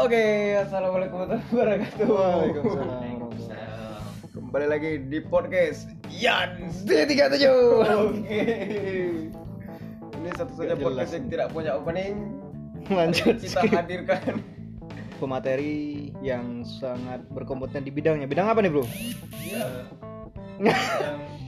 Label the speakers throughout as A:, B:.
A: Oke, assalamualaikum warahmatullahi wabarakatuh.
B: Waalaikumsalam.
A: Kembali lagi di podcast Yan D37. Oke. Ini satu-satunya podcast yang tidak punya opening.
B: Lanjut.
A: Kita hadirkan
B: Pemateri yang sangat berkompeten di bidangnya. Bidang apa nih, Bro?
C: Iya.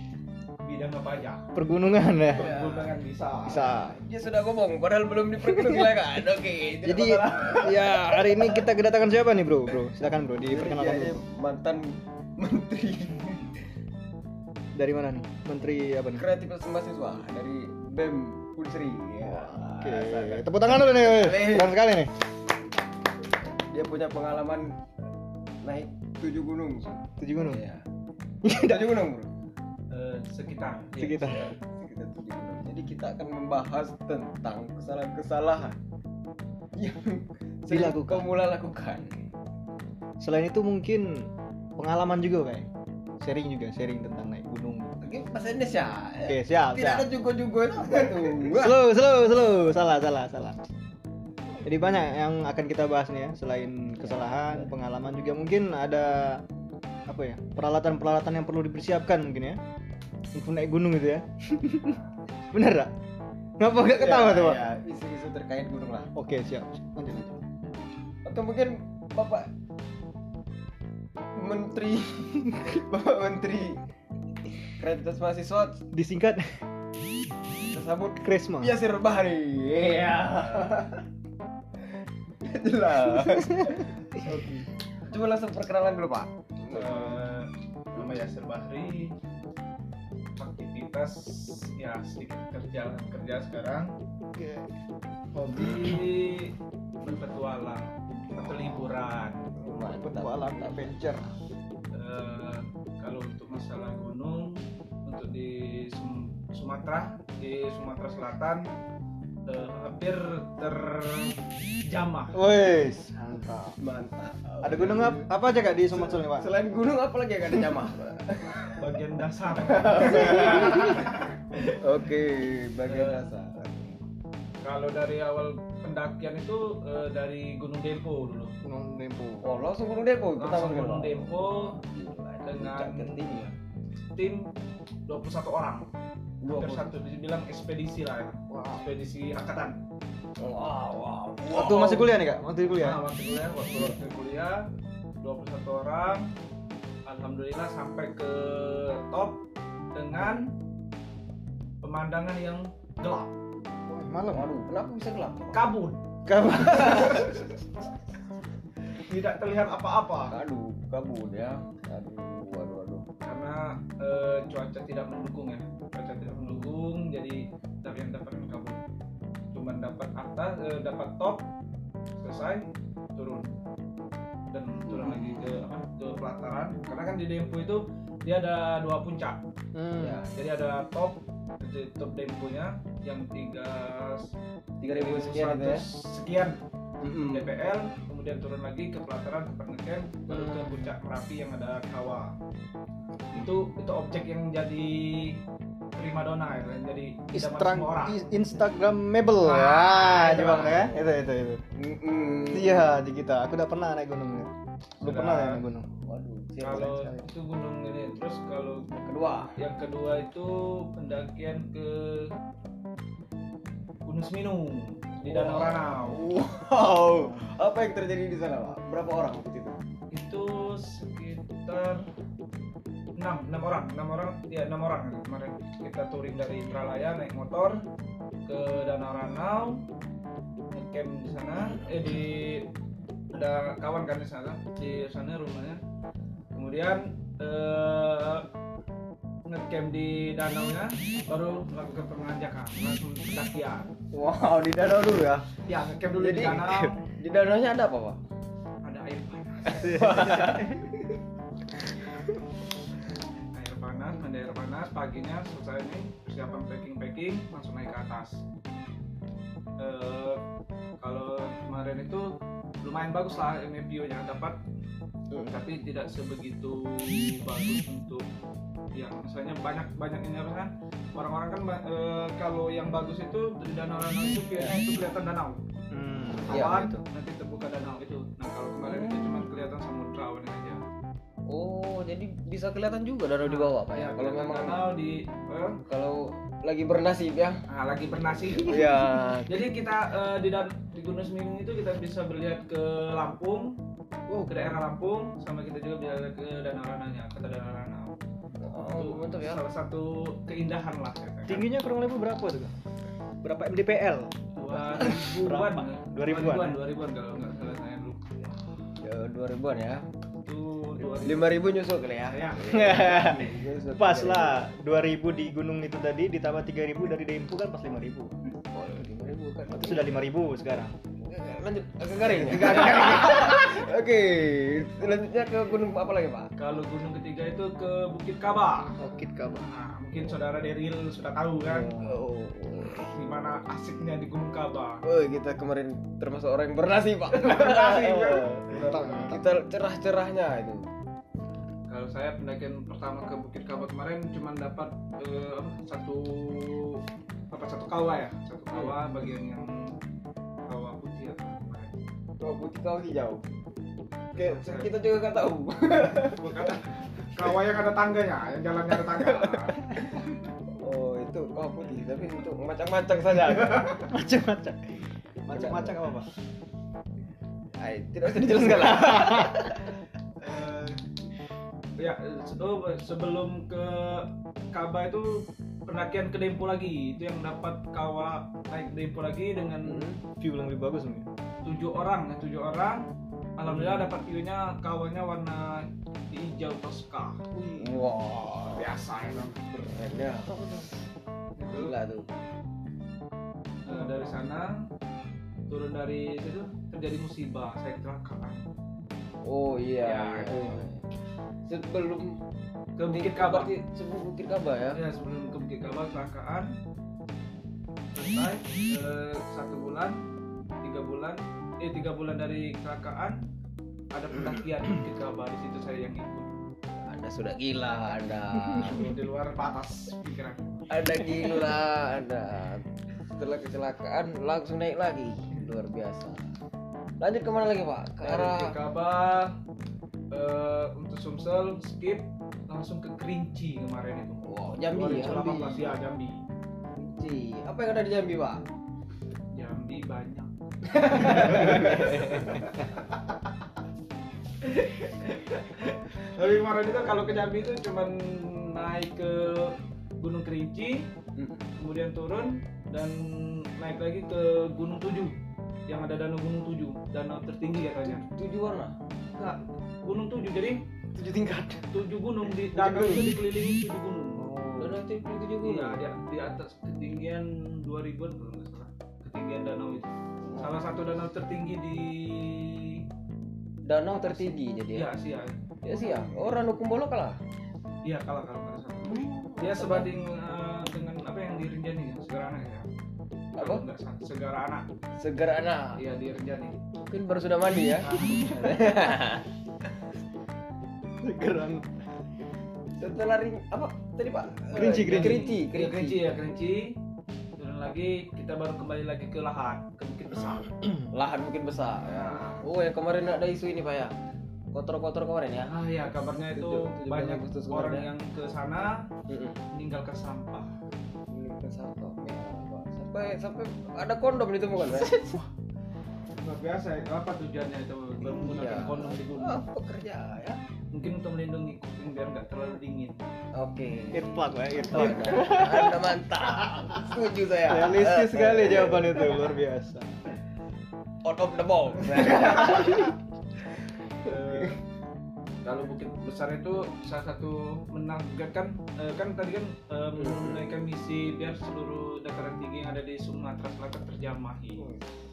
C: bidang apa aja?
B: Pergunungan ya.
C: Pergunungan bisa.
B: Bisa.
A: dia sudah ngomong padahal belum diperkenalkan. Oke, tidak
B: Jadi
A: masalah.
B: ya hari ini kita kedatangan siapa nih, Bro? Bro, silakan, Bro, diperkenalkan
A: Jadi, dia
B: dulu.
A: mantan menteri
B: Dari mana nih? Menteri apa nih?
A: kreatif mahasiswa dari BEM Unsri. Ya.
B: Oke,
A: sangat-
B: tepuk tangan dulu nih. Keren sekali nih.
A: Dia punya pengalaman naik tujuh gunung.
B: Tujuh gunung.
A: Iya. Tujuh gunung, Bro.
C: Sekitar. Iya,
B: Sekitar.
A: Kita tujuh gunung. Jadi kita akan membahas tentang kesalahan-kesalahan yang
B: Dilakukan.
A: kau mulai lakukan.
B: Selain itu mungkin pengalaman juga kayak sharing juga, sharing tentang naik gunung.
A: Oke, bahasa Indonesia.
B: Oke, siap,
A: Tidak
B: siap.
A: ada jugo-jugo itu.
B: Slow, slow, slow. Salah, salah, salah. Jadi banyak yang akan kita bahas nih ya. Selain kesalahan, pengalaman juga mungkin ada apa ya? Peralatan-peralatan yang perlu dipersiapkan mungkin ya. Untuk naik gunung gitu ya. Bener gak? Ngapa gak ketawa
A: Ya,
B: tuh, Pak?
A: ya, isu-isu terkait gunung lah.
B: Oke, siap. Lanjut, lanjut.
A: Atau mungkin Bapak Menteri Bapak Menteri Kreativitas Mahasiswa
B: Disingkat
A: tersebut
B: Kresma.
A: Yasir Bahri. Iya. Jelas. Oke. Coba langsung perkenalan dulu, Pak.
C: Eh, nama Yasir Bahri. Aktivitas ya sedikit kerja kerja sekarang.
B: Oke.
C: Hobi berpetualang atau liburan.
B: Petualang adventure.
C: Eh, kalau untuk masalah gunung untuk di Sum- Sumatera di Sumatera Selatan hampir terjamah
B: Wes, mantap.
A: Mantap.
B: Ada gunung apa, apa aja kak di Sumatera Pak?
A: Selain gunung apa lagi yang ada jamah?
C: bagian dasar
A: Oke, bagian
C: Eh,
A: dasar.
C: kalau dari awal pendakian itu eh, dari Gunung Dempo dulu
B: Gunung Dempo.
A: Oh, langsung gunung Depo pertama
C: langsung. Gunung. Dempo dengan
A: ya.
C: tim 21 orang hampir
A: 21.
C: satu dibilang ekspedisi lah ya
B: Wow.
C: ekspedisi angkatan
A: Wow, wow.
B: Waktu masih kuliah nih kak? Waktu kuliah.
C: Nah, waktu kuliah, waktu, waktu kuliah 21 orang Alhamdulillah sampai ke top dengan pemandangan yang gelap
B: Wah, malam.
A: Waduh, kenapa bisa gelap?
C: kabut
B: Kamu
C: tidak terlihat apa-apa
A: Aduh, kabut ya. Aduh, waduh, waduh.
C: karena eh, cuaca tidak mendukung ya tidak mendukung jadi dari yang dapat kabut cuman dapat atas eh, dapat top selesai turun dan turun lagi ke apa ke pelataran karena kan di Dempo itu dia ada dua puncak
B: Hmm.
C: ya jadi ada top top Demponya yang tiga
A: 3000 sekian itu ya.
C: sekian
A: Mm-mm.
C: DPL kemudian turun lagi ke pelataran ke Perneken baru ke
B: Hmm.
C: puncak Merapi yang ada kawah itu itu objek yang jadi primadona ya yang jadi idaman
B: Instagram
C: semua orang
B: Instagramable.
C: Ah,
B: Wah,
C: itu
B: Jepang
C: lah.
B: ya. Itu itu itu.
A: Mm-mm.
B: Iya, di kita. Aku udah pernah naik gunung. ya. Belum
C: Sudah.
B: pernah ya naik gunung.
A: Waduh,
C: kalau itu gunung ini terus kalau
A: Kedua,
C: yang kedua itu pendakian ke Gunung Seminu di Danau
A: Wow.
C: Ranau
A: Wow, apa yang terjadi di sana, Pak? Berapa orang waktu itu?
C: itu sekitar enam enam orang enam orang ya enam orang kemarin. Kita touring dari Indralaya naik motor ke Danau Ranau camp di sana. Eh di ada kawan kan di sana di sana rumahnya. Kemudian eh, ngecamp di danau nya baru melakukan penanjakan langsung pendakian
A: Wow, di danau dulu ya.
C: ya ngecamp dulu
A: Jadi
C: di danau.
A: di danaunya ada apa, Pak?
C: ada air panas panas paginya selesai nih persiapan packing packing langsung naik ke atas. Eh, kalau kemarin itu lumayan bagus lah ini view-nya dapat. Tapi tidak sebegitu bagus untuk yang misalnya banyak banyak ini apa kan? Orang-orang kan eh, kalau yang bagus itu di danau danau itu view-nya itu kelihatan danau.
B: Hmm.
A: Iya,
C: awan
A: itu.
C: nanti terbuka danau itu. Nah kalau kemarin itu cuma kelihatan aja
A: Oh, jadi bisa kelihatan juga danau di bawah Pak ya. Kalau
C: kelihatan
A: memang
C: danau di eh,
A: kalau lagi bernasib ya.
C: nah, lagi bernasib
A: Iya.
C: jadi kita eh, di di Gunung Semeru itu kita bisa melihat ke Lampung
A: Oh,
C: ke daerah Lampung sama kita juga bisa lihat ke Danau Rananya kota Danau Ranau
A: Oh, mantap ya.
C: salah satu keindahan lah ya, kan.
B: Tingginya kurang lebih berapa tuh? Kak? Berapa mdpl?
C: dua ribuan dua
B: 2000-an?
C: dua ribuan kalau nggak salah saya lupa
A: Ya, 2000-an ya.
C: Dua ribu
A: 5000 nyusul kali ya.
C: ya
B: Pas lah 2000 di gunung itu tadi ditambah 3000 dari Dempu kan pas 5000
A: Oh, 5000 kan.
B: Itu sudah 5000 sekarang
A: lanjut agak garing. Oke, selanjutnya ke gunung apa lagi, Pak?
C: kalau gunung ketiga itu ke Bukit Kaba
B: Bukit Kaba
C: nah, mungkin saudara Deril sudah tahu kan
A: Oh.
C: gimana asiknya di Gunung Kaba
A: Oh, kita kemarin termasuk orang yang bernasib, Pak.
C: Bernasib, kan?
A: Kita cerah-cerahnya itu.
C: Kalau saya pendakian pertama ke Bukit Kaba kemarin cuma dapat eh, apa, satu apa satu kawah ya satu kawah bagian yang kawah putih ya kemarin.
A: Kau putih kau hijau. Oke, kita juga nggak tahu.
C: kawah yang ada tangganya yang jalannya ada tangga
A: Oh, itu kau putih, tapi itu macam-macam saja.
B: Macam-macam Macam-macam apa pak?
A: Ay, tidak usah dijelaskan lah.
C: Ya oh, sebelum ke Kaba itu pendakian ke Dempo lagi itu yang dapat kawah naik Dempo lagi dengan
B: View yang lebih bagus mungkin
C: tujuh orang ya tujuh orang alhamdulillah dapat view-nya kawahnya warna hijau toska
A: Wah,
C: biasa ya
A: ya. Gila tuh.
C: Eh, dari sana turun dari situ terjadi musibah saya kecelakaan
A: Oh iya.
C: Ya,
A: iya.
C: itu.
A: Sebelum
C: ke Bukit Kaba
A: berarti sebelum Bukit Kaba ya.
C: ya sebelum ke Bukit Kaba kecelakaan selesai eh, satu bulan tiga bulan eh tiga bulan dari kecelakaan ada pendakian Bukit Kaba di situ saya yang ikut
A: Anda sudah gila, Anda.
C: di luar batas pikiran
A: Anda gila, Anda. Setelah kecelakaan langsung naik lagi. Luar biasa. Lanjut ke mana lagi, Pak? Ke arah
C: Bukit Eh, untuk Sumsel skip langsung ke Kerinci kemarin itu
A: Wow, Jambi ya.
C: 2018 ya Jambi
A: Jambi. Apa yang ada di Jambi, Pak?
C: Jambi banyak Tapi kemarin itu kalau ke Jambi itu cuman naik ke Gunung Kerinci, kemudian turun dan naik lagi ke Gunung Tujuh yang ada danau Gunung Tujuh, danau tertinggi katanya.
A: Tujuh warna.
C: Enggak, Gunung Tujuh jadi
A: Tujuh tingkat.
C: tujuh gunung di danau itu dikelilingi tujuh gunung.
A: Dan nanti tujuh gunung.
C: Iya, di, di atas ketinggian 2000-an kalau nggak salah. Ketinggian danau itu. Salah satu danau tertinggi di
A: Danau tertinggi jadi ya.
C: Iya, Asia.
A: Ya sih ya. Orang Ranu Kumbolo kalah.
C: Iya, kalah kalau nggak salah. Dia sebanding eh, dengan apa yang di Rinjani ya, Segara Anak ya.
A: Apa?
C: Anak.
A: Segera anak.
C: Iya di Rinjani.
A: Mungkin baru sudah mandi ya.
B: Sekarang
A: Setelah ring apa tadi Pak?
B: Kerinci,
A: Eh,
B: Kerinci.
A: Kerinci,
C: Iya,
A: Kerinci.
C: Kerinci ya, Kerinci. Turun lagi, kita baru kembali lagi ke Lahat, ke Bukit Besar.
A: Lahan mungkin besar. Ya. Oh, yang kemarin ada isu ini Pak ya. Kotor-kotor kemarin ya.
C: Ah ya, kabarnya itu banyak
A: Agustus
C: orang
A: ya.
C: yang ke sana
A: Heeh.
C: meninggalkan sampah.
A: Sampai sampai ada kondom ditemukan Pak.
C: Luar biasa ya, apa tujuannya itu menggunakan
A: Iya.
C: kondom di gunung?
A: Pekerja ya.
C: Mungkin untuk melindungi kuping biar nggak terlalu dingin.
A: Oke.
B: Earplug
A: Oh,
B: earplug
A: anda mantap. Setuju saya.
B: Realistis sekali jawaban itu, luar biasa
A: Out of the box.
C: Eh, kalau bukit besar itu salah satu menargetkan eh, kan tadi kan eh, menaikkan misi biar seluruh dataran tinggi yang ada di Sumatera Selatan terjamahi.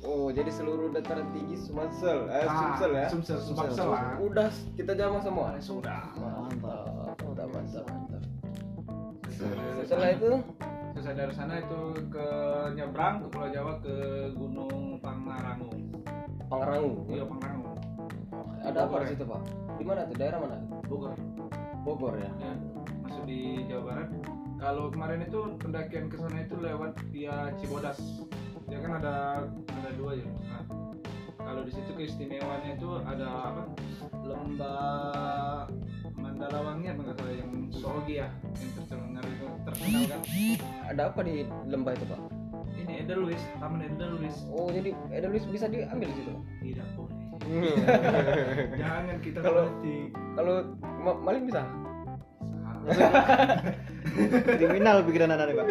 A: Oh, jadi seluruh dataran tinggi Sumsel, eh,
C: Ah,
A: Sumsel ya.
C: Sumsel, Sumsel lah.
A: Udah kita jamah semua.
C: Ah, sudah.
A: Mantap, udah mantap, mantap. Setelah itu,
C: Selesai dari sana itu ke nyebrang ke Pulau Jawa ke Gunung Pangrango.
A: Pangrango.
C: Iya Pangrango.
A: Ada apa di situ, Pak? Di mana tuh? Daerah mana?
C: Bogor.
A: Bogor ya.
C: Ya, masuk di Jawa Barat. Kalau kemarin itu pendakian ke sana itu lewat via Cibodas. Ya kan ada ada dua ya. Nah, kalau di situ keistimewaannya itu ada apa lembah Mandala Wangi apa nggak salah yang Sogi ya yang terkenal itu terkenal kan
A: Ada apa di lembah itu pak?
C: ini Edelweiss Taman Edelweiss
A: Oh jadi Edelweiss bisa diambil di situ.
C: tidak jangan kita
A: Kalau-
C: politik
A: Kalau ma- maling bisa?
B: kriminal pikiran anak pak.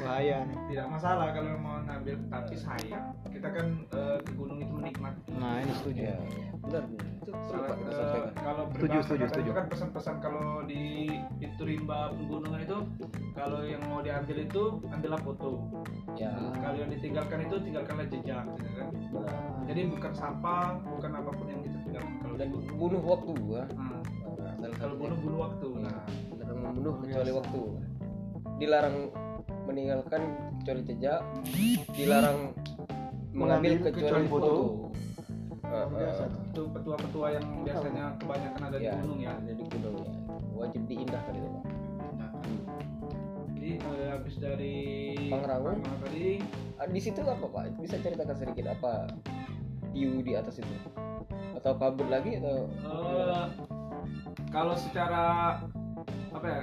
B: Bahaya nih.
C: Tidak masalah kalau mau ngambil tapi sayang. Kita kan eh, ke gunung itu menikmati.
B: Nah ini setuju.
A: Iya, benar. Itu perlu
C: Salah,
A: pak kita
C: eh,
A: sampaikan.
C: kalau
B: Setuju,
C: kan pesan-pesan kalau di itu rimba pegunungan itu kalau yang mau diambil itu ambillah foto
A: Ya,
C: kalau yang ditinggalkan itu tinggalkanlah jejak gitu kan
A: benar.
C: jadi bukan sampah bukan apa pun yang kita tinggalkan kalau
A: Dan bunuh waktu ya.
C: Nah,
A: Nah,
C: kalau bunuh bunuh waktu
A: Iya,
C: nah
A: dilarang membunuh
B: Luar
A: kecuali
B: biasa.
A: waktu. Dilarang meninggalkan kecuali jejak. Dilarang mengambil
B: Mengambil
A: kecuali
B: kecuali
A: foto.
B: foto. Biasa
C: itu petua-petua yang biasanya kebanyakan ada di
A: ya,
C: gunung ya
A: Ada di gunung ya. Wajib diindahkan itu pak.
C: Nah, jadi eh, habis dari
A: Pangrango.
C: Tadi
A: Ah, Di situ apa pak? Bisa ceritakan sedikit apa view di atas itu? Atau kabut lagi atau?
C: Eh, kalau secara apa ya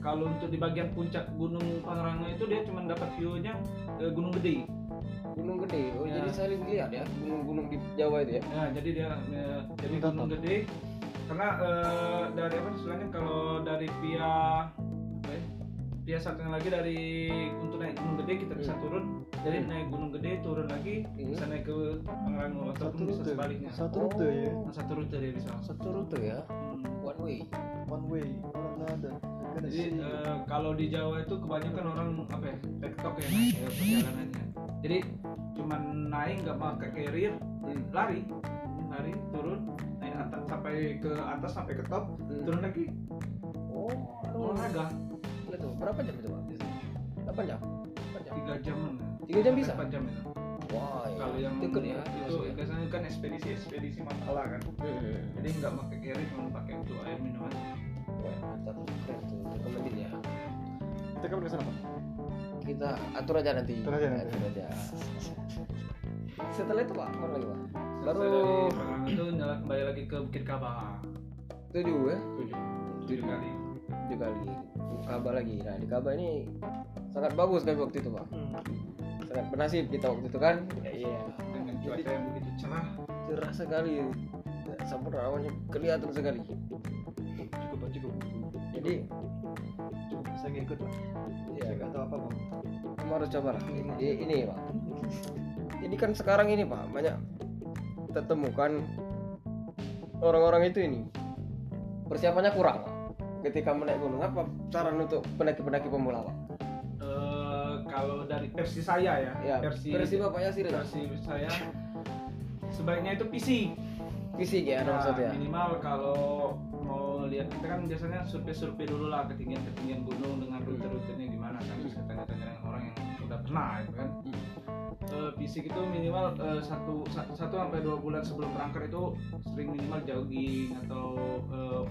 C: kalau untuk di bagian puncak gunung Pangrango itu dia cuma dapat view-nya eh, gunung gede
A: Gunung gede. Oh
C: Ya.
A: jadi saling lihat ya gunung-gunung di Jawa itu ya.
C: ya jadi dia eh, jadi gunung gede karena eh, dari apa istilahnya kalau dari via apa ya via satunya lagi dari untuk naik gunung gede kita bisa
A: Hmm.
C: turun jadi
A: Hmm.
C: naik gunung gede turun lagi
A: Hmm.
C: bisa naik ke Pangrango
B: satu
C: ataupun bisa sebaliknya
B: satu rute ya
C: Nah, satu rute dia bisa
A: Satu rute ya.
C: Hmm.
A: One way.
B: one way orang ada
C: Jadi eh, kalau di Jawa itu kebanyakan orang apa ya, tektok ya naik ya, perjalanannya. Jadi cuman naik nggak pakai carrier,
A: Hmm.
C: lari, lari turun, naik atas sampai ke atas sampai ke top,
A: Hmm.
C: turun lagi,
A: Oh,
C: olahraga
A: itu berapa jam itu pak? 8 jam. 8 jam.
C: tiga.
A: Tiga jam bisa?
C: Empat jam itu.
A: Wah, ya.
C: Kalau yang
A: deket ya.
C: itu biasanya kan ekspedisi ekspedisi masalah kan.
A: Hmm.
C: Jadi nggak pakai carrier, cuma pakai untuk air minum aja.
A: Wah, mantap. Keren tuh. Recommended ya.
B: kita kapan ke sana pak
A: Kita atur aja nanti.
B: Atur aja nanti.
A: Atur aja. Setelah itu pak, mana lagi pak?
C: Baru itu jalan kembali lagi ke Bukit Kaba.
A: tujuh ya.
C: Tujuh, tujuh kali.
A: Tujuh kali. Kaba lagi. Nah di Kaba ini sangat bagus kan waktu itu pak. Sangat bernasib kita waktu itu kan. Iya.
C: Dengan cuaca yang begitu cerah.
A: Cerah sekali. Sampur awannya kelihatan sekali.
B: cukup pak cukup
A: Jadi
B: cukup saya nggak ikut pak.
A: Ya
B: saya nggak tahu apa pak
A: kamu harus coba lah ini, ini pak. Jadi kan sekarang ini pak banyak kita temukan orang-orang itu ini. Persiapannya kurang Pak. ketika menaik gunung apa saran untuk pendaki-pendaki pemula pak?
C: Eh, kalau dari versi saya ya,
A: ya
C: versi
A: versi bapak Yasir ya
C: versi saya sebaiknya itu PC.
A: fisik ya
C: Nah,
A: nomor satu ya?
C: minimal kalau lihat kita kan biasanya survei-survei dulu lah ketinggian-ketinggian gunung dengan rute-rutenya gimana kan bisa tanya-tanya dengan orang yang udah pernah gitu kan. Eh, fisik itu minimal eh, satu sa- satu sampai dua bulan sebelum berangkat itu sering minimal jogging atau eh,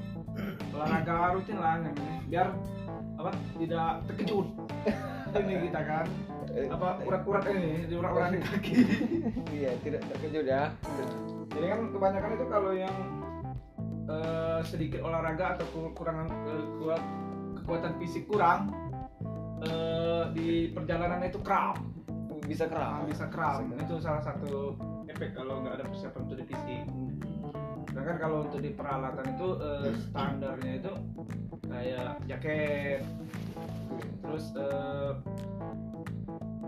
C: olahraga rutin lah namanya. Biar apa tidak terkejut. Ini kita kan. Apa urat-urat ini di urat-urat di kaki.
A: Iya tidak terkejut ya.
C: Jadi kan kebanyakan itu kalau yang eh, sedikit olahraga atau ku- kurang eh, kuat kekuatan fisik kurang eh, di perjalanan itu kram.
A: Bisa
C: Ah,
A: keram
C: bisa kram.
A: Bisa
C: itu salah satu efek kalau nggak ada persiapan untuk di fisik. Sedangkan kalau untuk di peralatan itu eh, standarnya itu kayak jaket terus eh,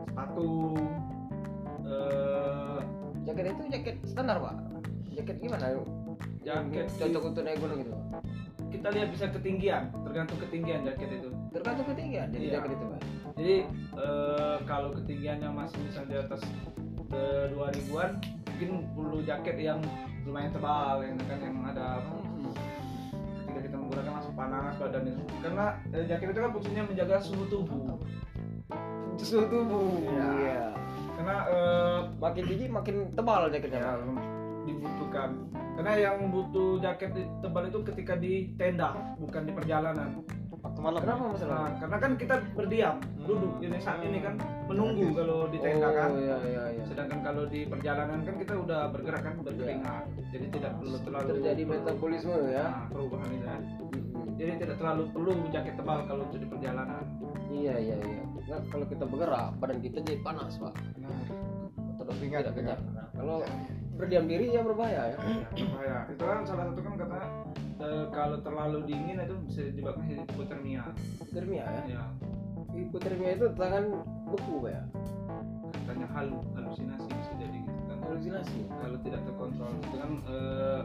C: sepatu eh,
A: jaket itu jaket standar pak. Jaket gimana
C: jaket
A: cocok untuk naik gunung itu?
C: Kita lihat bisa ketinggian tergantung ketinggian jaket itu.
A: Tergantung ketinggian jadi
C: Iya.
A: jaket itu pak.
C: Jadi eh, kalau ketinggiannya masih misal di atas eh, 2000-an mungkin perlu jaket yang lumayan tebal yang kan yang ada apa. Ketika kita menggunakan langsung panas badan itu. Karena eh, jaket itu kan fungsinya menjaga suhu tubuh.
A: Suhu tubuh.
C: Iya.
A: iya.
C: Karena eh,
A: makin tinggi makin tebal jaketnya
C: ya,
A: Pak.
C: Dibutuhkan karena yang butuh jaket tebal itu ketika di tenda bukan di perjalanan
A: Oh,
B: malam
A: Kenapa
C: Nah,
A: masalah?
C: karena kan kita berdiam, duduk ini saat ini kan menunggu kalau di tenda kan.
A: Oh iya iya iya.
C: Sedangkan kalau di perjalanan kan kita udah bergerak kan berkeringat, jadi tidak perlu terlalu
A: Terjadi metabolisme ya.
C: Nah, perubahan itu kan.
A: Mm-mm.
C: Jadi tidak terlalu perlu jaket tebal kalau untuk di perjalanan.
A: Iya iya iya. Nah, kalau kita bergerak, badan kita jadi panas pak. Terus
B: Ringan,
A: tidak. Nah, kalau berdiam diri ya berbahaya ya.
C: Bahaya. Itu kan salah satu kan katanya eh, kalau terlalu dingin itu bisa disebabkan hipotermia.
A: Hipotermia ya.
C: Ya,
A: Hipotermia itu tangan beku ya.
C: katanya hal halusinasi bisa jadi gitu kan.
A: Halusinasi.
C: Kalau tidak terkontrol itu kan eh,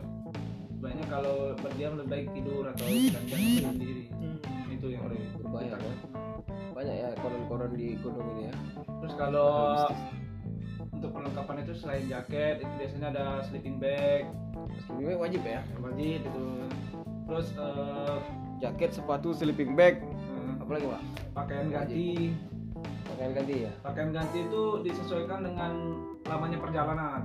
C: banyak kalau berdiam lebih baik tidur atau jangan sendiri.
B: Hmm.
C: Itu yang
A: Waduh, berbahaya ya. Banyak ya koron-koron di gunung ini ya.
C: Terus kalau perlengkapan itu selain jaket itu biasanya ada sleeping bag,
A: Ini wajib ya.
C: wajib itu. Terus eh,
A: Jaket, sepatu, sleeping bag,
C: eh,
A: apalagi pak?
C: pakaian ganti.
A: Pakaian ganti ya.
C: Pakaian ganti itu disesuaikan dengan lamanya perjalanan.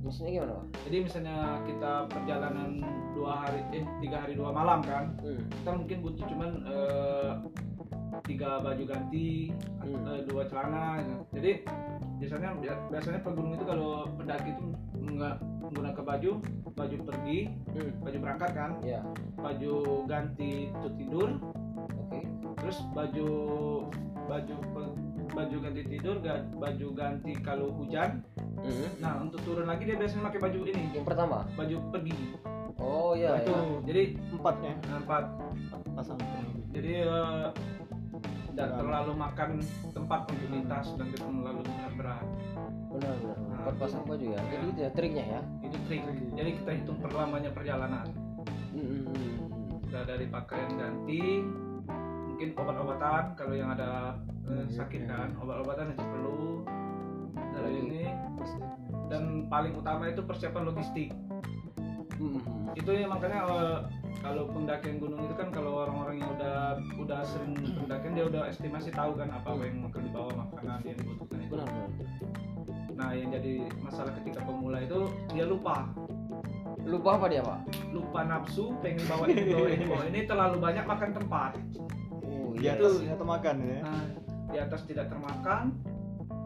A: Maksudnya gimana pak?
C: Jadi misalnya kita perjalanan dua hari eh tiga hari dua malam kan,
A: Hmm.
C: kita mungkin butuh cuman eh, tiga baju ganti,
A: Hmm.
C: eh, dua celana. Jadi biasanya biasanya pegunung itu kalau pendaki itu nggak menggunakan baju, baju pergi,
A: Hmm.
C: baju berangkat kan,
A: Ya.
C: baju ganti untuk tidur,
A: Oke.
C: terus baju baju pe- baju ganti tidur, baju ganti kalau hujan.
A: Hmm.
C: Nah untuk turun lagi dia biasanya pakai baju ini,
A: Yang pertama.
C: baju pergi.
A: Oh iya
C: itu
A: ya.
C: jadi
B: empat ya
C: empat.
B: pasang.
C: Jadi eh, tidak terlalu makan tempat lintas dan tidak terlalu berat.
A: Benar benar.
C: Nah,
A: pasang baju ya. Jadi itu ya triknya ya.
C: Itu trik. Jadi kita hitung perlamanya perjalanan.
A: Hmm, hmm, hmm, hmm.
C: Udah dari pakaian ganti, mungkin obat-obatan kalau yang ada eh, sakit kan, obat-obatan itu perlu. Dari ini dan paling utama itu persiapan logistik.
A: Hmm, hmm, hmm.
C: Itu ya makanya eh, kalau pendakian gunung itu kan kalau orang-orang yang udah udah sering pendakian dia udah estimasi tahu kan apa yang akan dibawa makanan yang dibutuhkan itu.
A: Benar benar.
C: Nah yang jadi masalah ketika pemula itu dia lupa
A: Lupa apa dia pak?
C: lupa nafsu pengen bawa ini bawa ini bawa ini terlalu banyak makan tempat.
A: Oh
B: di
A: iya.
B: atas ternyata makan ya
C: Nah di atas tidak termakan,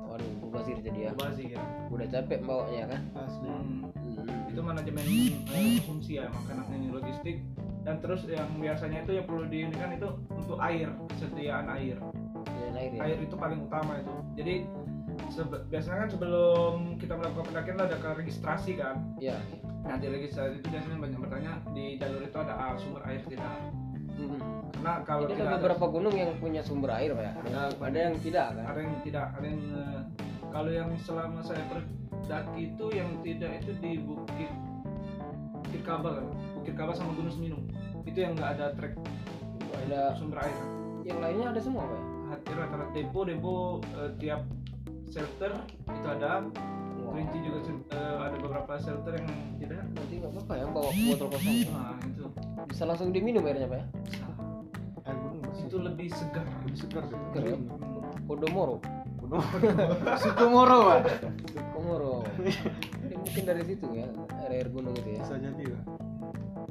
A: Waduh, mubazir jadi ya.
C: bazir.
A: Udah capek bawanya kan.
B: asli
C: Hmm. Itu manajemen eh, konsumsi ya makanan ini logistik dan terus yang biasanya itu yang perlu diinikan itu untuk air kesediaan air
A: air ya.
C: air itu paling utama itu jadi sebe- biasanya kan sebelum kita melakukan pendakian ada ke registrasi kan
A: Ya.
C: nah di registrasi itu biasanya banyak bertanya di jalur itu ada ah, sumber air tidak
A: Hmm.
C: karena kalau
A: Jadi
C: tidak
A: ada
C: ada,
A: beberapa gunung yang punya sumber air pak ya. Ada, ada yang tidak kan.
C: ada yang tidak ada yang eh, kalau yang selama saya berdaki itu yang tidak itu di bukit bukit kabel bukit kabel sama gunung seminung itu yang nggak ada trek
A: Ada
C: sumber air.
A: Yang lainnya ada semua pak.
C: hati rata-rata depo depo eh, tiap shelter itu ada.
A: Wah.
C: Kerinci juga eh, ada beberapa shelter yang tidak.
A: Berarti nggak apa-apa ya bawa botol kosong.
C: nah itu.
A: Bisa langsung diminum airnya pak ya.
B: air gunung bersih
C: itu lebih segar.
B: Lebih segar
A: Segar ya. Kodomoro.
B: Sukomoro pak
A: Komoro. Ini mungkin dari situ ya air air gunung itu ya.
B: bisa jadi pak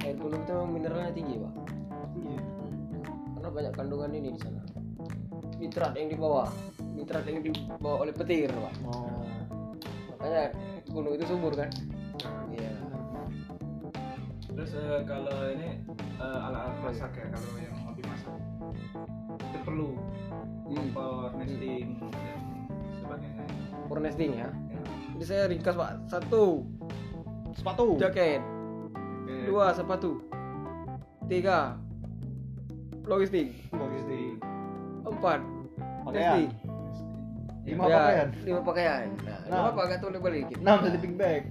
A: Air gunung itu memang mineralnya tinggi pak.
B: iya
A: Karena banyak kandungan ini di sana. Nitrat yang dibawa, nitrat yang dibawa oleh petir pak.
B: oh
A: Makanya gunung itu subur kan. Iya.
C: terus eh, kalau ini eh, alat-alat masak ya kalau yang hobi masak itu perlu
A: Hmm.
C: kompor nesting dan sebagainya
A: For nesting ya. Jadi saya ringkas pak. Satu
B: sepatu
A: jaket,
C: Oke.
A: dua sepatu, tiga logistik,
B: logistik
A: empat
B: pakaian lima
A: Ya,
B: pakaian
A: lima pakaian. Nah,
B: Enam.
A: lima pakaian tuh balik.
B: enam sleeping bag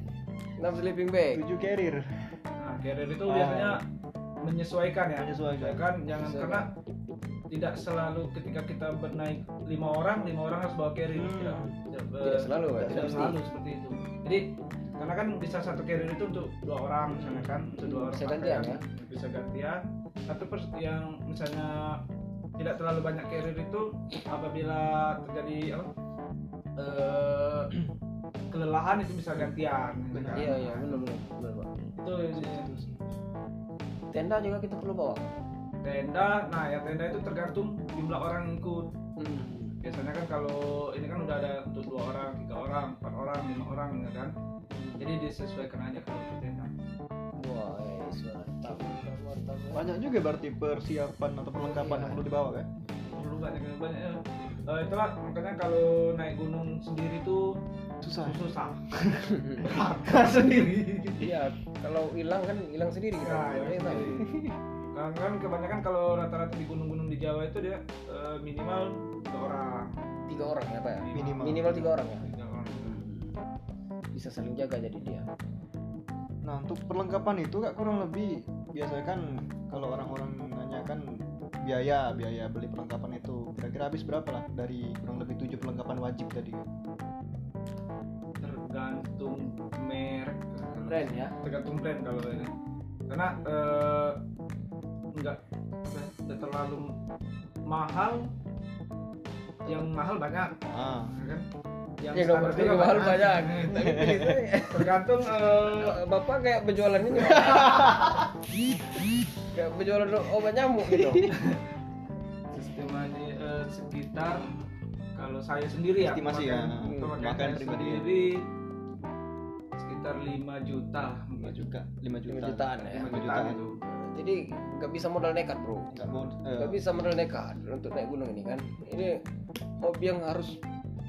A: enam sleeping bag.
B: tujuh carrier
C: nah carrier itu
B: Ah.
C: biasanya menyesuaikan ya
B: Menyesuaikan.
C: jangan karena tidak selalu ketika kita bernaik lima orang lima orang harus bawa carrier
B: Hmm.
C: tidak tidak,
A: Tidak selalu, ya,
C: tidak, selalu seperti itu jadi karena kan bisa satu carrier itu untuk dua orang misalnya kan untuk dua orang
A: Bisa gantian,
C: kan.
A: ya?
C: bisa gantian atau pers- yang misalnya tidak terlalu banyak carrier itu apabila terjadi apa eh, kelelahan itu bisa gantian gitu kan.
A: Iya iya benar benar benar pak.
C: itu.
A: Tenda juga kita perlu bawa.
C: tenda nah ya tenda itu tergantung jumlah orang yang ikut
A: Hmm.
C: Biasanya kan kalau ini kan udah ada untuk dua orang tiga orang empat orang lima orang ya kan? Jadi disesuaikan aja kalau tenda.
A: Wah, yes, mantap, mantap,
B: banyak juga berarti persiapan atau perlengkapan
A: Iya.
B: yang perlu dibawa kan
C: perlu banyak banyak Eh, itulah makanya kalau naik gunung sendiri tuh
B: susah.
C: susah. Sendiri.
A: Iya, kalau hilang kan hilang sendiri kita.
C: Ya,
A: Ya,
C: ya,
A: tahu.
C: Kan, kan kebanyakan kalau rata-rata di gunung-gunung di Jawa itu dia eh, minimal dua orang
A: Tiga orang ya, Pak ya?
B: Minimal.
A: Minimal tiga orang ya.
C: Tiga orang.
A: Bisa saling jaga jadi dia.
B: nah untuk perlengkapan itu kak kurang lebih biasanya kan kalau orang-orang nanyakan biaya biaya beli perlengkapan itu kira-kira habis berapa lah dari kurang lebih tujuh perlengkapan wajib tadi
C: tergantung merek
A: Brand ya.
C: tergantung brand kalau ini karena eh, enggak enggak terlalu mahal yang mahal banyak
B: ah
C: ya kan yang
A: Ya
C: standar juga
A: mahal banyak. Tapi pilih saya.
C: tergantung eh,
A: Bapak kayak berjualan ini. Kayak berjualan obat nyamuk gitu.
C: sistemnya eh, sekitar kalau saya sendiri ya
B: Estimasi ya,
C: saya
B: pribadi ya.
C: sendiri sekitar 5 juta
B: lima juta lima juta
A: Lima jutaan ya.
C: 5
B: Lima
C: jutaan
B: jutaan.
C: itu
A: Jadi nggak bisa modal nekat bro.
B: nggak eh,
A: Nggak bisa modal nekat untuk naik gunung ini kan. Ini hobi yang harus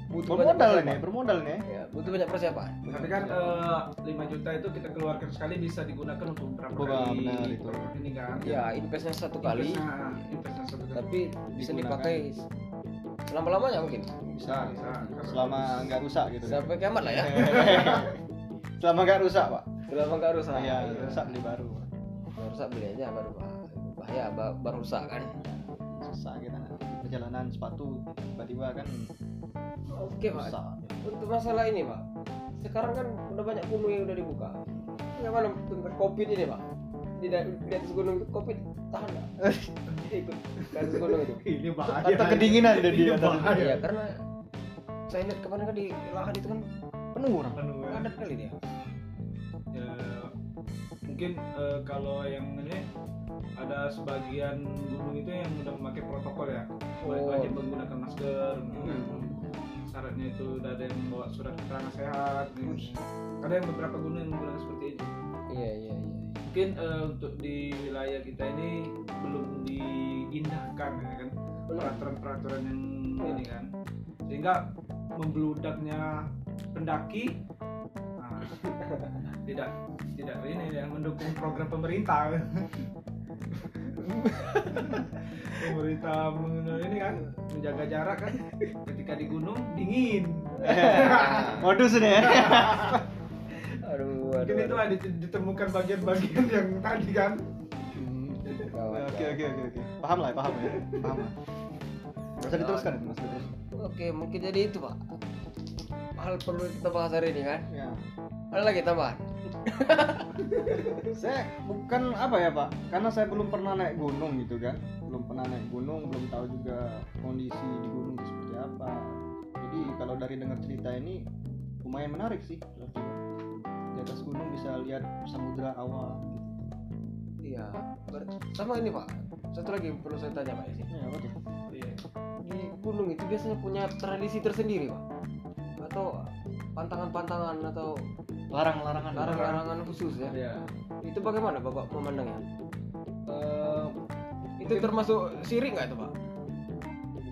A: butuh banyak
B: bermodal
A: persiapan.
B: nih bermodal nih
A: Ya, butuh banyak persiapan.
C: tapi kan eh, 5 juta itu kita keluarkan sekali bisa digunakan untuk berapa
B: Beberapa,
C: kali
B: benar itu.
C: ini kan
A: Ya, investnya satu kali,
C: Investnya- investnya satu kali
A: tapi bisa
B: Digunakan.
A: dipakai selama lamanya mungkin.
C: bisa bisa
B: selama nggak rusak gitu.
A: Sampai kiamat lah ya.
B: selama nggak rusak pak
A: Selama nggak rusak.
B: iya rusak beli baru
A: rusak beli aja baru bahaya ba- baru rusak kan.
B: susah kita perjalanan sepatu tiba-tiba kan
A: Oke pak. Untuk masalah ini pak, sekarang kan udah banyak gunung yang udah dibuka. Bagaimana tentang covid ini pak? Di, di atas gunung itu covid tahan nggak? Ikut ke atas gunung itu.
C: ini bahaya
B: atau kedinginan ada di
C: Ini
B: atas
C: bahaya.
A: Iya karena saya lihat kemarin kan di lahan itu kan
B: penuh orang
C: Penuh, ya.
A: padat kali dia.
C: Mungkin eh, kalau yang ini ada sebagian gunung itu yang udah memakai protokol ya.
A: Oh.
C: wajib menggunakan masker syaratnya itu udah ada yang bawa surat keterangan sehat ada yang beberapa gunung yang menggunakan seperti itu
A: Iya iya iya.
C: mungkin eh, untuk di wilayah kita ini belum diindahkan ya kan peraturan-peraturan yang ini kan. Sehingga membludaknya pendaki tidak tidak ini ya mendukung program pemerintah. Pemerintah ini kan menjaga jarak kan. Ketika di gunung dingin.
B: Modus ini ya.
A: Aduh aduh.
C: mungkin itu ditemukan bagian-bagian yang tadi kan.
A: Gawat,
B: oke oke oke oke. Paham lah paham ya. Paham lah. Usah diteruskan itu mas diteruskan
A: Oke, mungkin jadi itu pak. Hal perlu kita bahas hari ini kan.
B: ya
A: Ada lagi tambahan?
B: saya bukan apa ya pak karena saya belum pernah naik gunung gitu kan belum pernah naik gunung belum tahu juga kondisi di gunung itu seperti apa jadi kalau dari dengar cerita ini lumayan menarik sih di atas gunung bisa lihat samudra awal gitu
A: Iya. Sama ini pak. Satu lagi perlu saya tanya pak ya sih.
B: ya apa tuh
C: Iya.
A: Di gunung itu biasanya punya tradisi tersendiri pak. Atau pantangan-pantangan atau
B: larang-larangan
A: larangan-larangan khusus ya.
C: Iya.
A: Itu bagaimana bapak memandangnya? Eh, itu termasuk sirik nggak itu pak?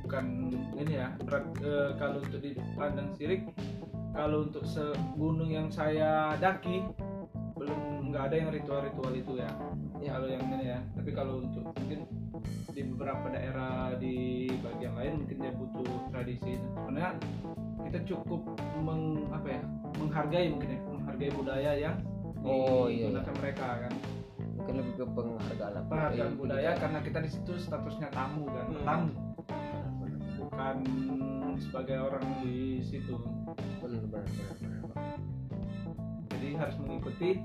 C: bukan ini ya berat eh, kalau untuk dipandang sirik kalau untuk segunung yang saya daki belum nggak ada yang ritual-ritual itu ya
A: Ya.
C: kalau yang ini ya tapi kalau untuk mungkin di beberapa daerah di bagian lain mungkin dia butuh tradisi sebenarnya kita cukup meng, apa ya menghargai mungkin ya menghargai budaya yang
A: Oh, iya,
C: digunakan mereka kan.
A: Mungkin lebih ke penghargaan apa?
C: penghargaan
A: Eh,
C: budaya karena kita di situ statusnya tamu kan.
B: Hmm.
C: tamu. Bukan sebagai orang di situ.
A: Benar benar benar. benar,
C: jadi harus mengikuti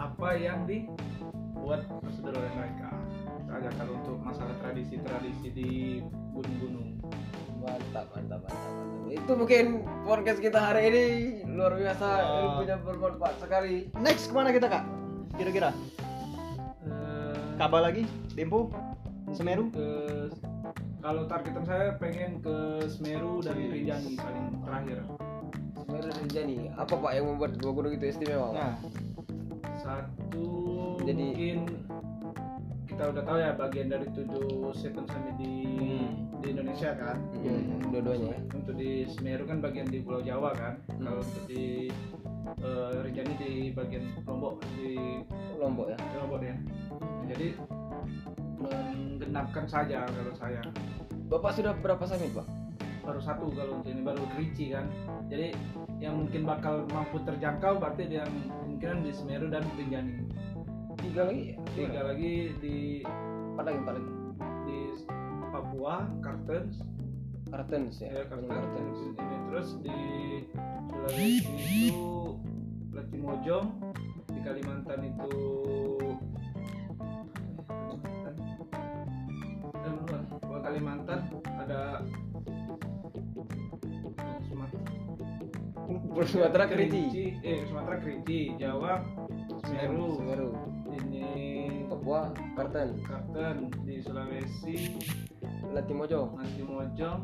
C: apa yang dibuat prosedur oleh mereka. Itu aja kalau untuk masalah tradisi-tradisi di gunung-gunung
A: Mantap, mantap, mantap, mantap. Itu mungkin podcast kita hari ini luar biasa,
B: Oh.
A: ilmunya bermanfaat sekali.
B: next ke mana kita kak kira-kira
C: Eh,
B: Kaba lagi Dempo Semeru?
C: ke kalau targetan saya pengen ke Semeru dan Rinjani paling terakhir
A: Semeru dan Rinjani. Apa Pak yang membuat dua gunung itu istimewa?
B: Nah,
C: satu
A: Jadi-
C: mungkin kita udah tahu ya bagian dari tujuh seven summit di di Indonesia kan
A: Hmm, dua-duanya ya.
C: untuk di Semeru kan bagian di Pulau Jawa kan
A: Hmm.
C: kalau untuk di eh, Rinjani di bagian Lombok di
A: Lombok ya.
C: di Lombok ya Nah, jadi menggenapkan saja kalau saya
A: Bapak sudah berapa summit Pak?
C: baru satu kalau untuk ini baru Kerinci kan jadi yang mungkin bakal mampu terjangkau berarti yang kemungkinan di Semeru dan Rinjani
A: Tiga lagi.
C: tiga lagi di
A: Empat lagi, empat lagi.
C: Papua Kartens
A: Kartens ya.
C: ya Kartens
A: Kartens.
C: ini terus di Sulawesi itu Latimojong di Kalimantan itu dan luar Kalau Kalimantan ada Sumatera.
A: Sumatera Kerinci.
C: eh Sumatera Kerinci Jawa Semeru.
A: Semeru.
C: ini
A: Papua, Karten,
C: Karten di Sulawesi
A: Latimojo.
C: Latimojong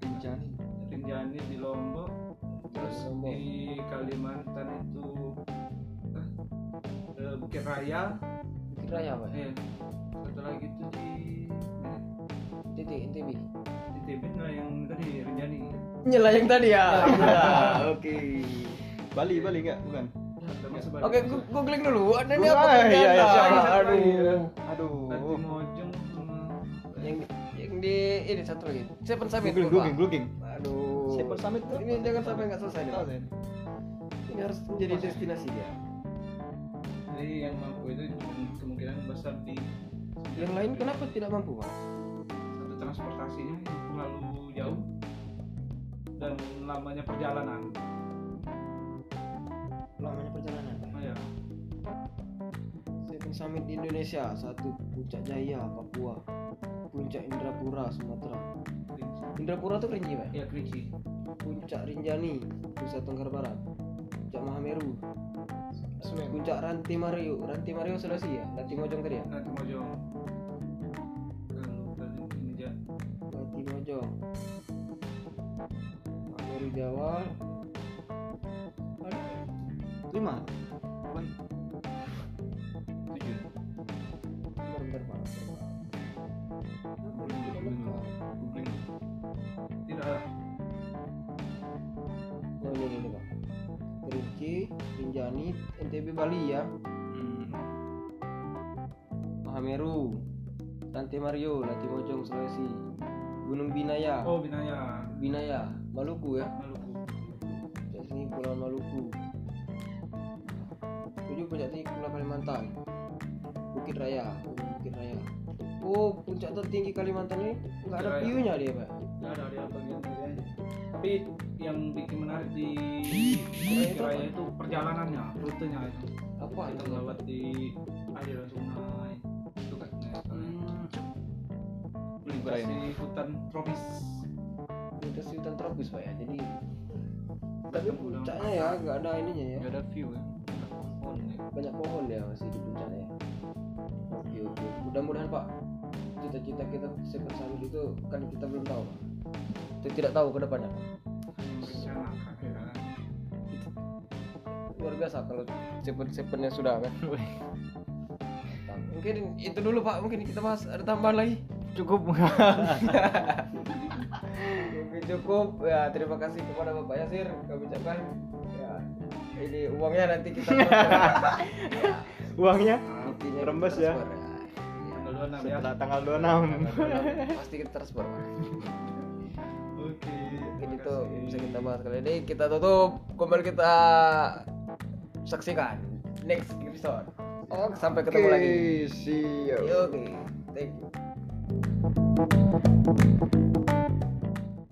B: Rinjani.
C: Rinjani di Lombok terus
A: Lombok.
C: di Kalimantan itu eh, eh, Bukit Raya
A: Bukit Raya Pak.
C: eh satu lagi itu di eh,
A: Titik NTB.
C: di TB nah yang tadi Rinjani
A: Nyela yang tadi ya. Oke.
B: Bali, Bali enggak? Bukan.
C: ya.
A: Oke, gu- googling dulu. Ada ini
B: Gua-
A: apa?
B: ah, iya, iya,
A: ternyata?
B: siapa?
A: Aduh.
B: Aduh.
C: Latimojong sama
A: Yang yang di ini satu lagi. Seven Summit.
B: Googling, googling, googling.
A: Aduh.
B: Seven Summit tuh
A: Ini jangan sampai nggak selesai. nih. Ini harus menjadi destinasi dia.
C: jadi yang mampu itu kemungkinan besar di
A: Yang lain kenapa tidak mampu, Pak?
C: satu transportasinya yang terlalu jauh dan lamanya perjalanan
A: Lamanya perjalanan.
C: Oh, ya.
A: Seven Summit di Indonesia, satu Puncak Jaya, Papua, Puncak Indrapura, Sumatera. Indrapura tuh Kerinci, Pak.
C: ya Kerinci
A: Puncak Rinjani, Nusa Tenggara Barat. Puncak Mahameru. Puncak Ranti Mario, Ranti Mario Sulawesi ya, Ranti Mojong tadi ya.
C: nanti Mojong
A: Ranti Mojong. Mahameru Jawa.
B: Lima. Bukan.
A: Rinjani, NTB Bali ya.
C: hmm.
A: Mahameru, Ranti Mario, Ranti Mojong Sulawesi. Gunung Binaya,
C: oh Binaya
A: Binaya, Maluku ya.
C: Maluku
A: Puncak sini Pulau Maluku. Tujuh puncak tinggi Pulau Kalimantan. Bukit Raya, Bukit Raya. Oh, puncak tertinggi Kalimantan ini nggak ada view-nya dia, Pak.
C: tidak ada bagian bagian tapi yang bikin menarik di
A: Raya itu
C: Raya itu perjalanannya rutenya itu
A: Apa
C: kita
A: itu?
C: melewati aliran sungai itu kan
A: Hmm,
C: melintasi hutan tropis
A: Melintasi hutan tropis, Pak ya. Jadi tapi puncaknya ya nggak ada ininya ya.
B: Enggak ada view ya.
C: ya.
A: Banyak pohon ya masih di puncaknya. ya. Oke, oke. Mudah-mudahan, Pak, cita-cita kita Summit itu kan kita belum tahu. Kita tidak tahu ke depannya. Biasa kalau sepen sepennya sudah kan? Mungkin itu dulu pak. Mungkin kita bahas ada tambahan lagi?
B: Cukup.
A: mungkin cukup. Ya terima kasih kepada bapak Yasir kami ucapkan. Ya ini uangnya nanti kita
B: Uangnya?
A: Intinya
B: Rembes
A: kita
B: ya.
A: transfer,
C: tanggal 26
B: setelah tanggal 26.
A: pasti kita transfer Pak.
C: oke
A: itu yang bisa kita bahas kali ini. Kita tutup. Kembali kita saksikan next episode. Oh sampai ketemu lagi.
B: Oke, siap.
A: oke thank you